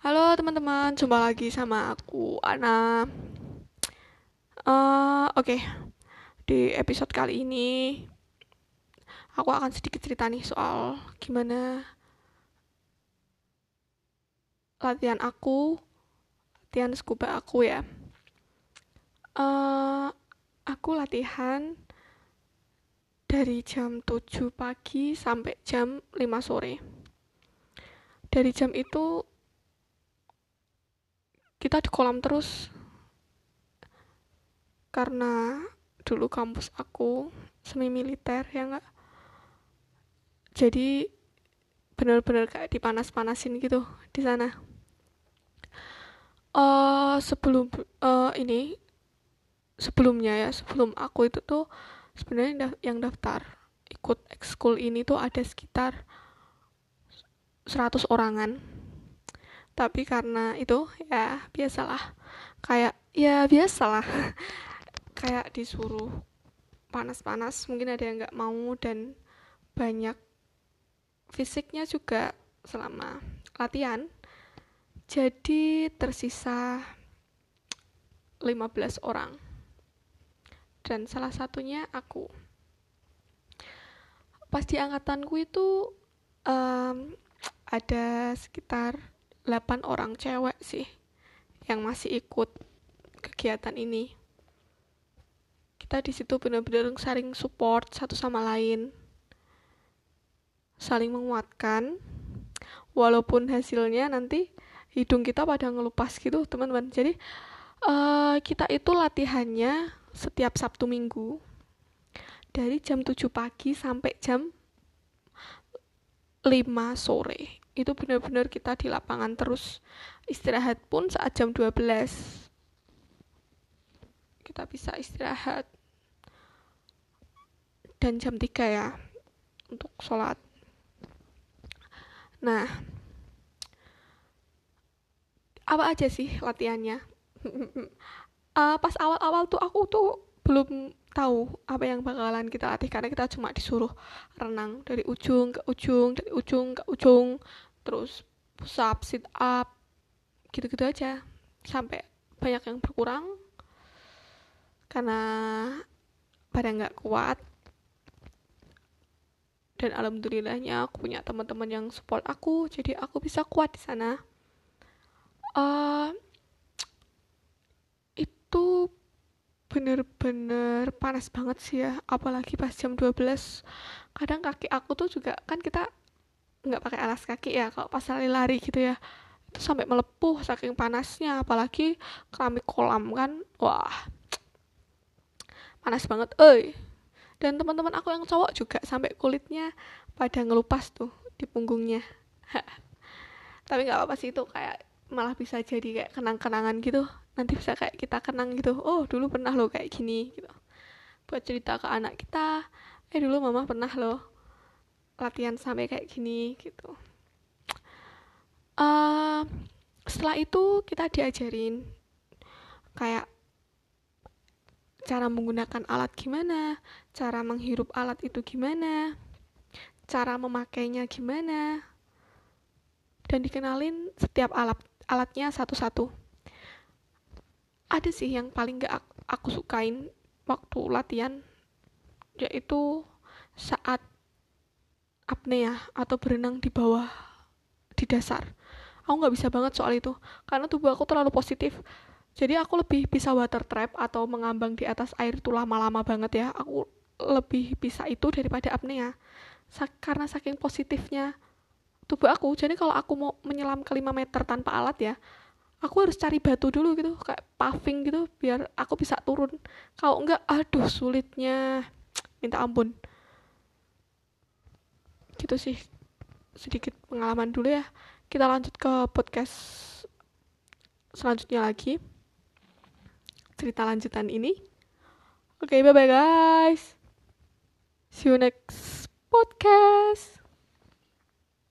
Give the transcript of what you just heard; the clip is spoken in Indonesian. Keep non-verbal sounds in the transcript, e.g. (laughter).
Halo teman-teman, jumpa lagi sama aku Ana. Uh, Oke, okay. di episode kali ini aku akan sedikit cerita nih soal gimana latihan aku, latihan scuba aku ya. Uh, aku latihan dari jam 7 pagi sampai jam 5 sore. Dari jam itu kita di kolam terus. Karena dulu kampus aku semi militer ya nggak? Jadi benar-benar kayak dipanas-panasin gitu di sana. Uh, sebelum uh, ini sebelumnya ya sebelum aku itu tuh sebenarnya yang daftar ikut ekskul ini tuh ada sekitar 100 orangan tapi karena itu ya biasalah. Kayak ya biasalah. (laughs) Kayak disuruh panas-panas mungkin ada yang nggak mau dan banyak fisiknya juga selama latihan. Jadi tersisa 15 orang. Dan salah satunya aku. Pas di angkatanku itu um, ada sekitar 8 orang cewek sih yang masih ikut kegiatan ini. Kita di situ benar-benar saling support satu sama lain. Saling menguatkan walaupun hasilnya nanti hidung kita pada ngelupas gitu, teman-teman. Jadi uh, kita itu latihannya setiap Sabtu Minggu dari jam 7 pagi sampai jam 5 sore. Itu benar-benar kita di lapangan terus. Istirahat pun saat jam 12 kita bisa istirahat. Dan jam 3 ya untuk sholat. Nah apa aja sih latihannya? Uh, (laughs) pas awal-awal tuh aku tuh belum tahu apa yang bakalan kita latih karena kita cuma disuruh renang dari ujung ke ujung dari ujung ke ujung terus push up sit up gitu-gitu aja. Sampai banyak yang berkurang karena pada nggak kuat. Dan alhamdulillahnya aku punya teman-teman yang support aku jadi aku bisa kuat di sana. Uh, itu bener-bener panas banget sih ya apalagi pas jam 12 kadang kaki aku tuh juga kan kita nggak pakai alas kaki ya kalau pas lari-lari gitu ya itu sampai melepuh saking panasnya apalagi keramik kolam kan wah panas banget eh dan teman-teman aku yang cowok juga sampai kulitnya pada ngelupas tuh di punggungnya. (laughs) Tapi nggak apa-apa sih itu kayak malah bisa jadi kayak kenang-kenangan gitu nanti bisa kayak kita kenang gitu oh dulu pernah lo kayak gini gitu. Buat cerita ke anak kita eh dulu mama pernah lo latihan sampai kayak gini gitu. Uh, setelah itu kita diajarin kayak cara menggunakan alat gimana cara menghirup alat itu gimana cara memakainya gimana dan dikenalin setiap alat alatnya satu-satu ada sih yang paling gak aku sukain waktu latihan yaitu saat apnea atau berenang di bawah di dasar. Aku nggak bisa banget soal itu karena tubuh aku terlalu positif. Jadi aku lebih bisa water trap atau mengambang di atas air itu lama-lama banget ya. Aku lebih bisa itu daripada apnea. Sa karena saking positifnya tubuh aku. Jadi kalau aku mau menyelam ke 5 meter tanpa alat ya aku harus cari batu dulu gitu kayak paving gitu biar aku bisa turun. Kalau enggak aduh sulitnya. Minta ampun. Gitu sih. Sedikit pengalaman dulu ya. Kita lanjut ke podcast selanjutnya lagi. Cerita lanjutan ini. Oke okay, bye bye guys. See you next podcast